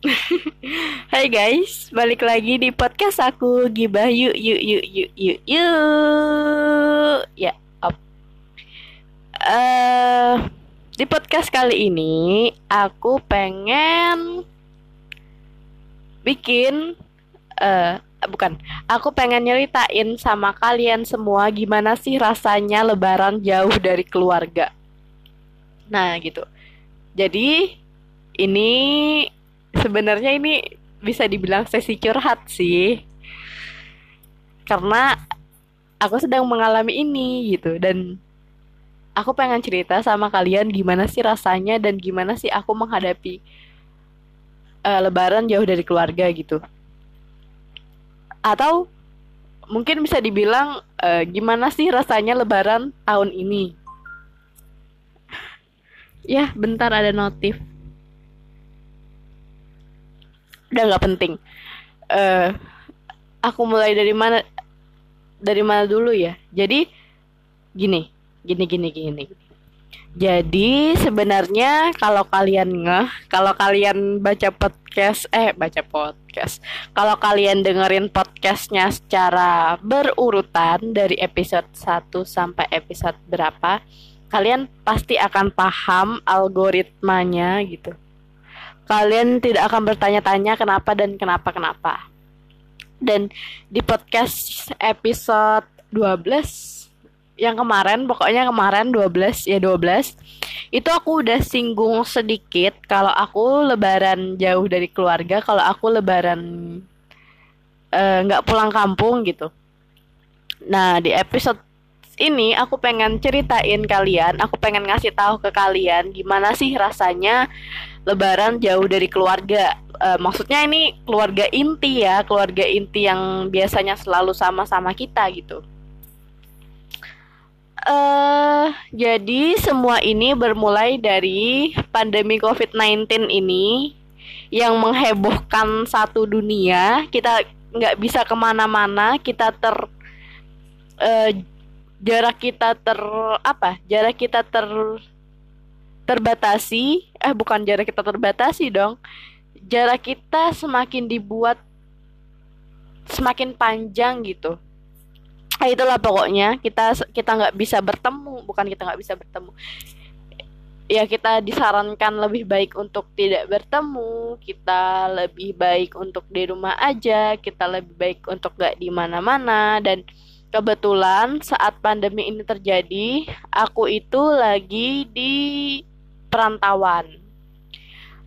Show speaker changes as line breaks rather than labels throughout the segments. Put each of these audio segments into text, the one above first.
Hai guys, balik lagi di podcast aku Gibah yuk yuk yuk yuk yuk yuk Ya, up. Uh, di podcast kali ini aku pengen bikin uh, bukan, aku pengen nyeritain sama kalian semua gimana sih rasanya lebaran jauh dari keluarga. Nah, gitu. Jadi ini sebenarnya ini bisa dibilang sesi curhat sih. Karena aku sedang mengalami ini gitu. Dan aku pengen cerita sama kalian gimana sih rasanya dan gimana sih aku menghadapi uh, lebaran jauh dari keluarga gitu. Atau mungkin bisa dibilang uh, gimana sih rasanya lebaran tahun ini? Ya bentar ada notif udah nggak penting. Uh, aku mulai dari mana dari mana dulu ya? Jadi gini gini gini gini. Jadi sebenarnya kalau kalian ngeh kalau kalian baca podcast eh baca podcast. Kalau kalian dengerin podcastnya secara berurutan dari episode 1 sampai episode berapa kalian pasti akan paham algoritmanya gitu kalian tidak akan bertanya-tanya kenapa dan kenapa-kenapa. Dan di podcast episode 12 yang kemarin, pokoknya kemarin 12 ya 12 itu aku udah singgung sedikit kalau aku lebaran jauh dari keluarga, kalau aku lebaran eh, nggak uh, pulang kampung gitu. Nah di episode ini aku pengen ceritain kalian, aku pengen ngasih tahu ke kalian gimana sih rasanya lebaran jauh dari keluarga. Uh, maksudnya ini keluarga inti ya, keluarga inti yang biasanya selalu sama-sama kita gitu. Uh, jadi semua ini bermulai dari pandemi COVID-19 ini yang menghebohkan satu dunia. Kita nggak bisa ke mana-mana, kita ter uh, jarak kita ter apa jarak kita ter terbatasi eh bukan jarak kita terbatasi dong. Jarak kita semakin dibuat semakin panjang gitu. Nah, itulah pokoknya. Kita kita nggak bisa bertemu bukan kita nggak bisa bertemu. Ya kita disarankan lebih baik untuk tidak bertemu kita lebih baik untuk di rumah aja kita lebih baik untuk nggak di mana-mana. Dan kebetulan saat pandemi ini terjadi, aku itu lagi di perantauan.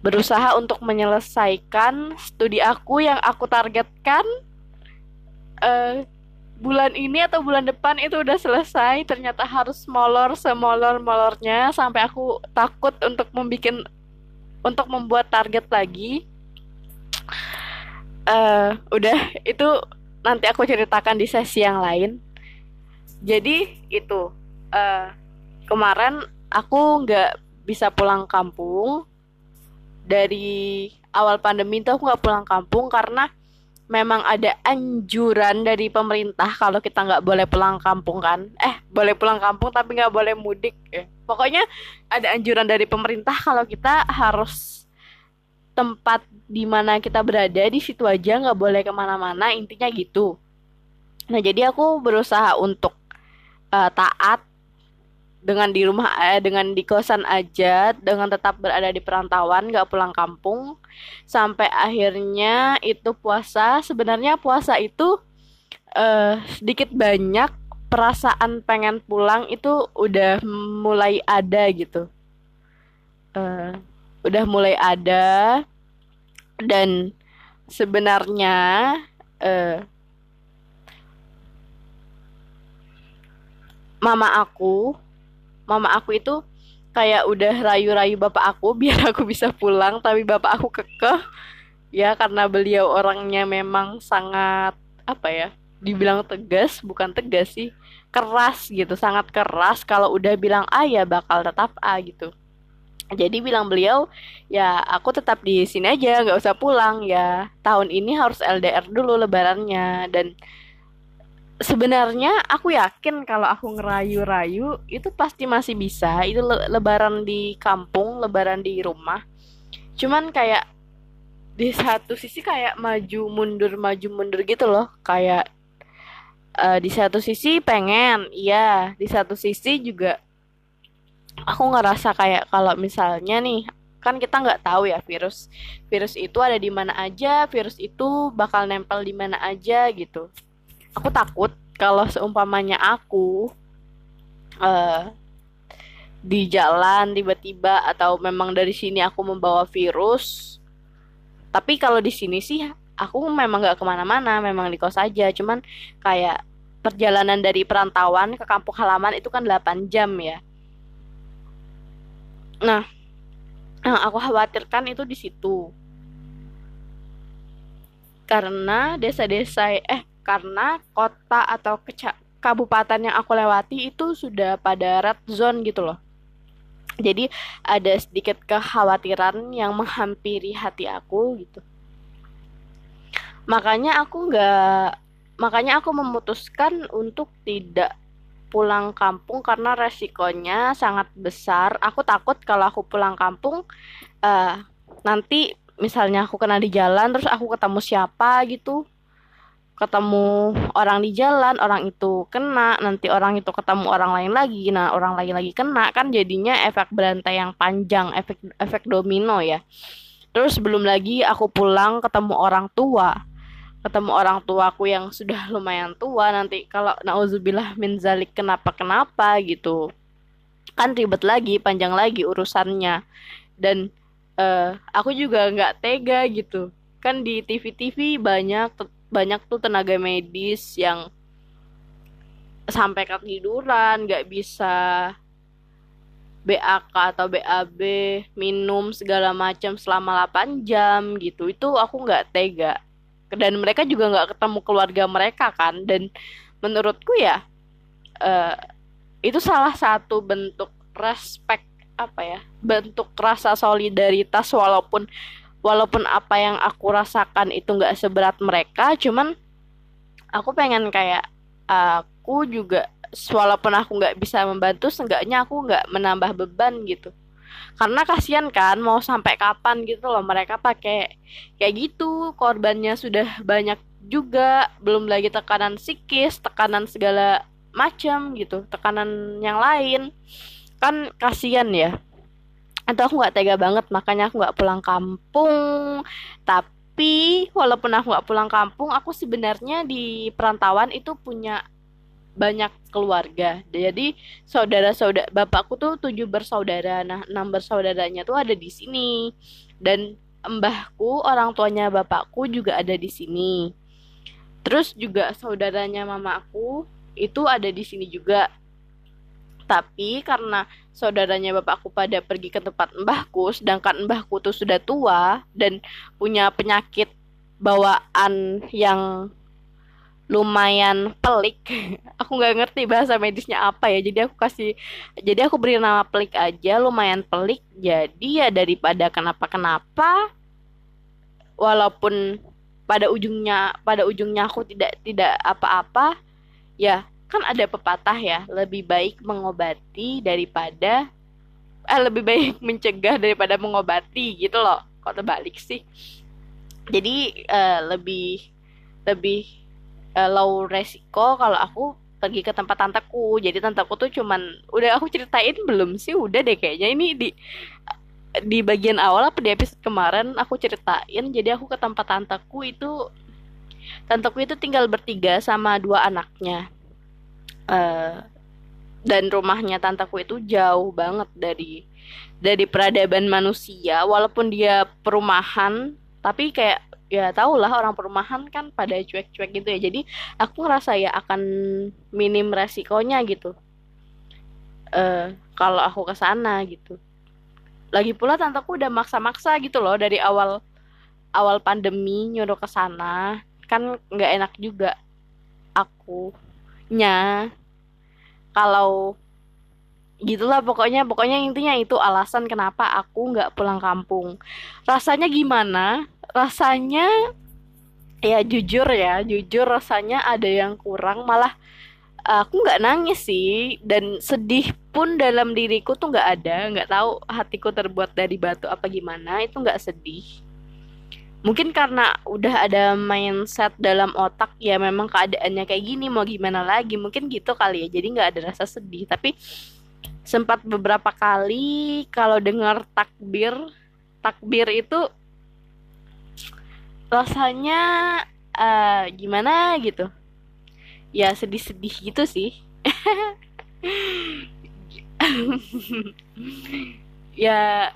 Berusaha untuk menyelesaikan studi aku yang aku targetkan uh, bulan ini atau bulan depan itu udah selesai. Ternyata harus molor semolor-molornya sampai aku takut untuk membuat untuk membuat target lagi. Uh, udah itu nanti aku ceritakan di sesi yang lain. Jadi itu uh, kemarin aku nggak bisa pulang kampung. Dari awal pandemi itu aku nggak pulang kampung karena memang ada anjuran dari pemerintah kalau kita nggak boleh pulang kampung kan. Eh boleh pulang kampung tapi nggak boleh mudik. Eh. pokoknya ada anjuran dari pemerintah kalau kita harus tempat di mana kita berada di situ aja nggak boleh ke mana-mana intinya gitu. Nah jadi aku berusaha untuk uh, taat dengan di rumah eh, dengan di kosan aja dengan tetap berada di perantauan nggak pulang kampung. Sampai akhirnya itu puasa. Sebenarnya puasa itu uh, sedikit banyak perasaan pengen pulang itu udah mulai ada gitu. Uh, udah mulai ada. Dan sebenarnya uh, mama aku mama aku itu kayak udah rayu-rayu bapak aku biar aku bisa pulang tapi bapak aku kekeh. Ya karena beliau orangnya memang sangat apa ya dibilang tegas bukan tegas sih keras gitu sangat keras. Kalau udah bilang A ya bakal tetap A gitu. Jadi bilang beliau ya aku tetap di sini aja nggak usah pulang ya. Tahun ini harus LDR dulu lebarannya. Dan sebenarnya aku yakin kalau aku ngerayu-rayu itu pasti masih bisa. Itu le lebaran di kampung lebaran di rumah. Cuman kayak di satu sisi kayak maju mundur maju mundur gitu loh. Kayak uh, di satu sisi pengen iya. Di satu sisi juga aku ngerasa kayak kalau misalnya nih kan kita nggak tahu ya virus virus itu ada di mana aja virus itu bakal nempel di mana aja gitu aku takut kalau seumpamanya aku uh, di jalan tiba-tiba atau memang dari sini aku membawa virus. Tapi kalau di sini sih aku memang nggak ke mana-mana memang di kos aja. Cuman kayak perjalanan dari perantauan ke kampung halaman itu kan 8 jam ya. Nah yang aku khawatirkan itu di situ. Karena desa-desa eh karena kota atau kabupaten yang aku lewati itu sudah pada red zone gitu loh jadi ada sedikit kekhawatiran yang menghampiri hati aku gitu makanya aku nggak makanya aku memutuskan untuk tidak pulang kampung karena resikonya sangat besar. Aku takut kalau aku pulang kampung uh, nanti misalnya aku kena di jalan terus aku ketemu siapa gitu. Ketemu orang di jalan, orang itu kena, nanti orang itu ketemu orang lain lagi. Nah, orang lain lagi kena kan jadinya efek berantai yang panjang, efek efek domino ya. Terus belum lagi aku pulang ketemu orang tua ketemu orang tuaku yang sudah lumayan tua nanti kalau nauzubillah min zalik kenapa kenapa gitu kan ribet lagi panjang lagi urusannya dan uh, aku juga nggak tega gitu kan di TV-TV banyak banyak tuh tenaga medis yang sampai ketiduran nggak bisa BAK atau BAB minum segala macam selama 8 jam gitu. Itu aku nggak tega. Dan mereka juga nggak ketemu keluarga mereka kan. Dan menurutku ya uh, itu salah satu bentuk respect apa ya bentuk rasa solidaritas walaupun walaupun apa yang aku rasakan itu nggak seberat mereka cuman aku pengen kayak aku juga walaupun aku nggak bisa membantu seenggaknya aku nggak menambah beban gitu. Karena kasihan kan mau sampai kapan gitu loh mereka pakai kayak gitu korbannya sudah banyak juga belum lagi tekanan psikis tekanan segala macam gitu tekanan yang lain. Kan kasihan ya atau aku nggak tega banget makanya aku nggak pulang kampung tapi walaupun aku nggak pulang kampung aku sebenarnya di perantauan itu punya banyak keluarga. Jadi saudara-saudara bapakku tuh tujuh bersaudara. Nah, enam bersaudaranya tuh ada di sini. Dan mbahku, orang tuanya bapakku juga ada di sini. Terus juga saudaranya mamaku itu ada di sini juga. Tapi karena saudaranya bapakku pada pergi ke tempat mbahku, sedangkan mbahku tuh sudah tua dan punya penyakit bawaan yang lumayan pelik. Aku nggak ngerti bahasa medisnya apa ya jadi aku kasih jadi aku beri nama pelik aja lumayan pelik. Jadi ya daripada kenapa kenapa walaupun pada ujungnya pada ujungnya aku tidak tidak apa-apa ya kan ada pepatah ya lebih baik mengobati daripada eh lebih baik mencegah daripada mengobati gitu loh. Kok terbalik sih? Jadi uh, lebih lebih uh, low resiko kalau aku pergi ke tempat tanteku. Jadi tanteku tuh cuman udah aku ceritain belum sih? Udah deh kayaknya. Ini di di bagian awal apa di episode kemarin aku ceritain. Jadi aku ke tempat tanteku itu tanteku itu tinggal bertiga sama dua anaknya uh, dan rumahnya tanteku itu jauh banget dari dari peradaban manusia. Walaupun dia perumahan tapi kayak ya tau lah orang perumahan kan pada cuek-cuek gitu ya. Jadi aku ngerasa ya akan minim resikonya gitu. Uh, kalau aku ke sana gitu. Lagi pula tanteku udah maksa-maksa gitu loh dari awal awal pandemi nyuruh ke sana. Kan nggak enak juga aku nya. Kalau gitulah pokoknya pokoknya intinya itu alasan kenapa aku nggak pulang kampung. Rasanya gimana? Rasanya ya jujur ya jujur rasanya ada yang kurang malah aku nggak nangis sih. Dan sedih pun dalam diriku tuh nggak ada nggak tahu hatiku terbuat dari batu apa gimana itu nggak sedih mungkin karena udah ada mindset dalam otak ya memang keadaannya kayak gini mau gimana lagi mungkin gitu kali ya. Jadi nggak ada rasa sedih. Tapi sempat beberapa kali kalau dengar takbir takbir itu rasanya uh, gimana gitu? Ya sedih-sedih gitu sih. Ya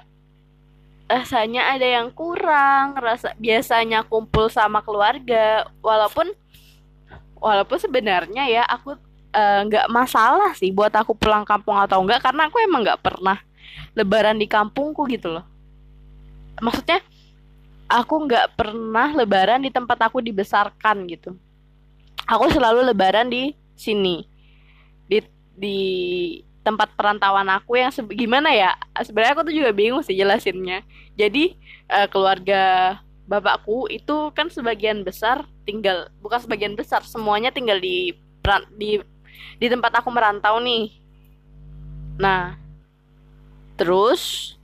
rasanya ada yang kurang rasa biasanya kumpul sama keluarga walaupun walaupun sebenarnya ya aku eh, nggak uh, masalah sih buat aku pulang kampung atau enggak karena aku emang nggak pernah lebaran di kampungku gitu loh. Maksudnya aku nggak pernah lebaran di tempat aku dibesarkan gitu. Aku selalu lebaran di sini di di tempat perantauan aku yang gimana ya? Sebenarnya aku tuh juga bingung sih jelasinnya. Jadi uh, keluarga bapakku itu kan sebagian besar tinggal bukan sebagian besar semuanya tinggal di di di tempat aku merantau nih. Nah terus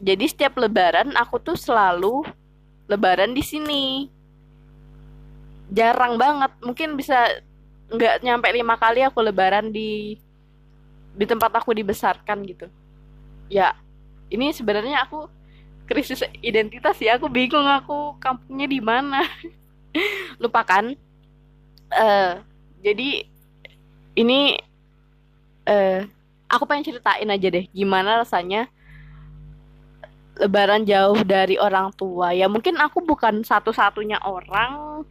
jadi setiap lebaran aku tuh selalu lebaran di sini. Jarang banget. Mungkin bisa nggak nyampe lima kali aku lebaran di di tempat aku dibesarkan gitu. Ya ini sebenarnya aku krisis identitas ya. Aku bingung aku kampungnya di mana. Lupakan uh, jadi ini uh, aku pengen ceritain aja deh gimana rasanya lebaran jauh dari orang tua. Ya mungkin aku bukan satu-satunya orang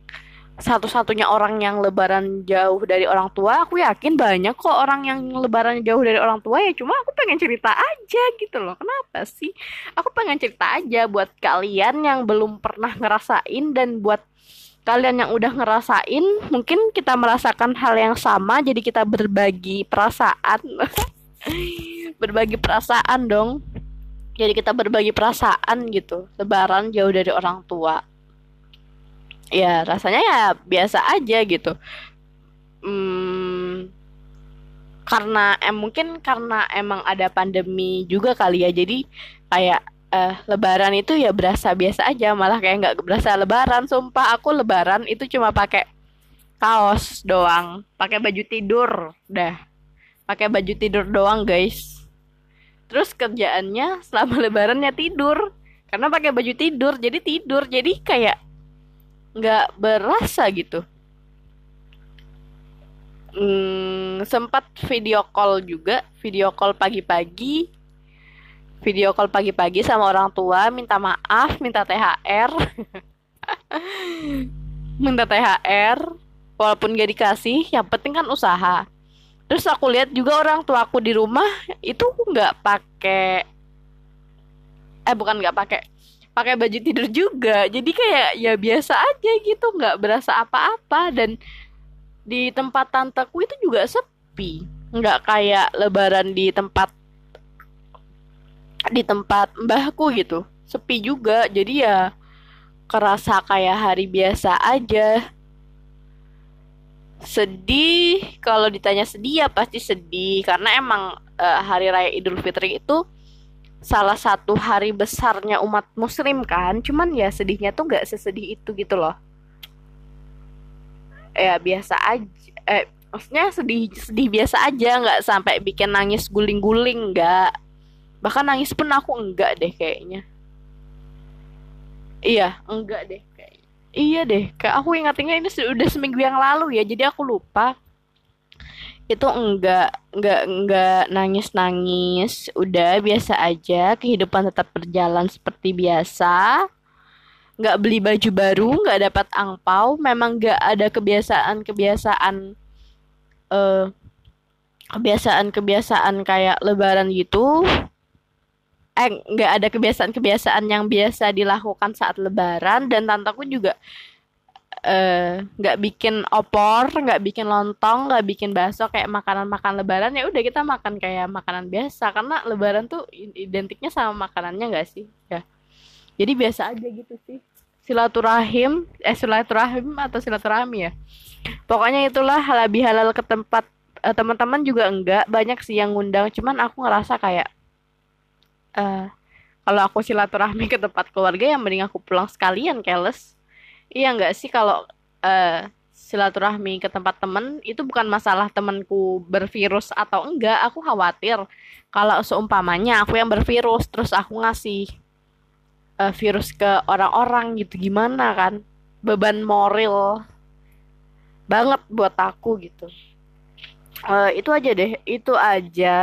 satu-satunya orang yang lebaran jauh dari orang tua aku yakin banyak kok orang yang lebaran jauh dari orang tua ya cuma aku pengen cerita aja gitu loh. Kenapa sih? Aku pengen cerita aja buat kalian yang belum pernah ngerasain dan buat kalian yang udah ngerasain mungkin kita merasakan hal yang sama jadi kita berbagi perasaan. Berbagi perasaan dong. Jadi kita berbagi perasaan gitu lebaran jauh dari orang tua ya rasanya ya biasa aja gitu. Hmm, karena em mungkin karena emang ada pandemi juga kali ya. Jadi kayak eh, lebaran itu ya berasa biasa aja. Malah kayak nggak berasa lebaran sumpah. Aku lebaran itu cuma pakai kaos doang. Pakai baju tidur dah. Pakai baju tidur doang guys. Terus kerjaannya selama lebarannya tidur. Karena pakai baju tidur jadi tidur. Jadi kayak nggak berasa gitu. Hmm, sempat video call juga video call pagi-pagi. Video call pagi-pagi sama orang tua minta maaf minta THR minta THR walaupun gak dikasih yang penting kan usaha. Terus aku lihat juga orang tua aku di rumah itu nggak pakai eh bukan nggak pakai pakai baju tidur juga. Jadi kayak ya biasa aja gitu nggak berasa apa-apa. Dan di tempat tanteku itu juga sepi. Nggak kayak lebaran di tempat di tempat mbahku gitu. Sepi juga. Jadi ya kerasa kayak hari biasa aja. Sedih. Kalau ditanya sedih ya pasti sedih. Karena emang uh, hari raya Idul Fitri itu salah satu hari besarnya umat muslim kan cuman ya sedihnya tuh nggak sesedih itu gitu loh. Ya biasa aja eh maksudnya sedih sedih biasa aja nggak sampai bikin nangis guling-guling nggak. Bahkan nangis pun aku enggak deh kayaknya. Iya enggak deh kayak iya deh kayak aku ingat-ingat ini sudah seminggu yang lalu ya jadi aku lupa itu enggak enggak enggak nangis nangis udah biasa aja. Kehidupan tetap berjalan seperti biasa. Nggak beli baju baru nggak dapat angpau. Memang nggak ada kebiasaan kebiasaan uh, kebiasaan kebiasaan kayak lebaran gitu. Eh nggak ada kebiasaan kebiasaan yang biasa dilakukan saat lebaran. Dan tantaku juga nggak uh, bikin opor, nggak bikin lontong, nggak bikin bakso kayak makanan-makan lebaran ya udah kita makan kayak makanan biasa karena lebaran tuh identiknya sama makanannya nggak sih ya. Jadi biasa aja gitu sih. Silaturahim, eh silaturahim atau silaturahmi ya. Pokoknya itulah halal bihalal ke tempat uh, teman-teman juga enggak banyak sih yang ngundang cuman aku ngerasa kayak uh, kalau aku silaturahmi ke tempat keluarga yang mending aku pulang sekalian keles iya nggak sih kalau uh, silaturahmi ke tempat temen itu bukan masalah temenku bervirus atau enggak. Aku khawatir kalau seumpamanya aku yang bervirus terus aku ngasih uh, virus ke orang-orang gitu gimana kan? Beban moral banget buat aku gitu. Uh, itu aja deh. Itu aja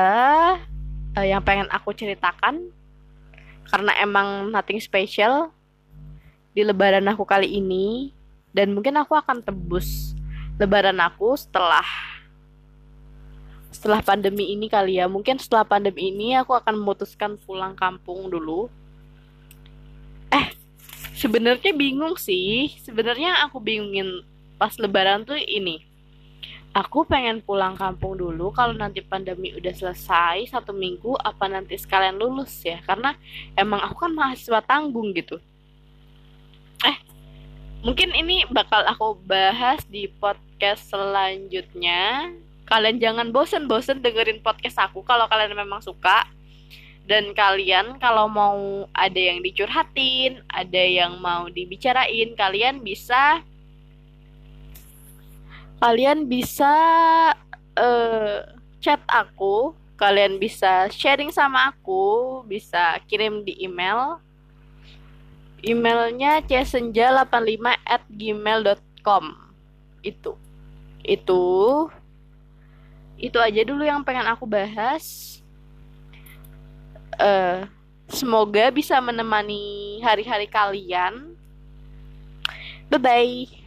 uh, yang pengen aku ceritakan. Karena emang nothing special di lebaran aku kali ini dan mungkin aku akan tebus lebaran aku setelah setelah pandemi ini kali ya. Mungkin setelah pandemi ini aku akan memutuskan pulang kampung dulu. Eh sebenarnya bingung sih. Sebenarnya aku bingungin pas lebaran tuh ini. Aku pengen pulang kampung dulu kalau nanti pandemi udah selesai satu minggu apa nanti sekalian lulus ya? Karena emang aku kan mahasiswa tanggung gitu eh mungkin ini bakal aku bahas di podcast selanjutnya. Kalian jangan bosen-bosen dengerin podcast aku kalau kalian memang suka. Dan kalian kalau mau ada yang dicurhatin, ada yang mau dibicarain, kalian bisa kalian bisa uh, chat aku, kalian bisa sharing sama aku, bisa kirim di email emailnya csenja85 at gmail.com itu. Itu. Itu aja dulu yang pengen aku bahas. Uh, semoga bisa menemani hari-hari kalian. Bye bye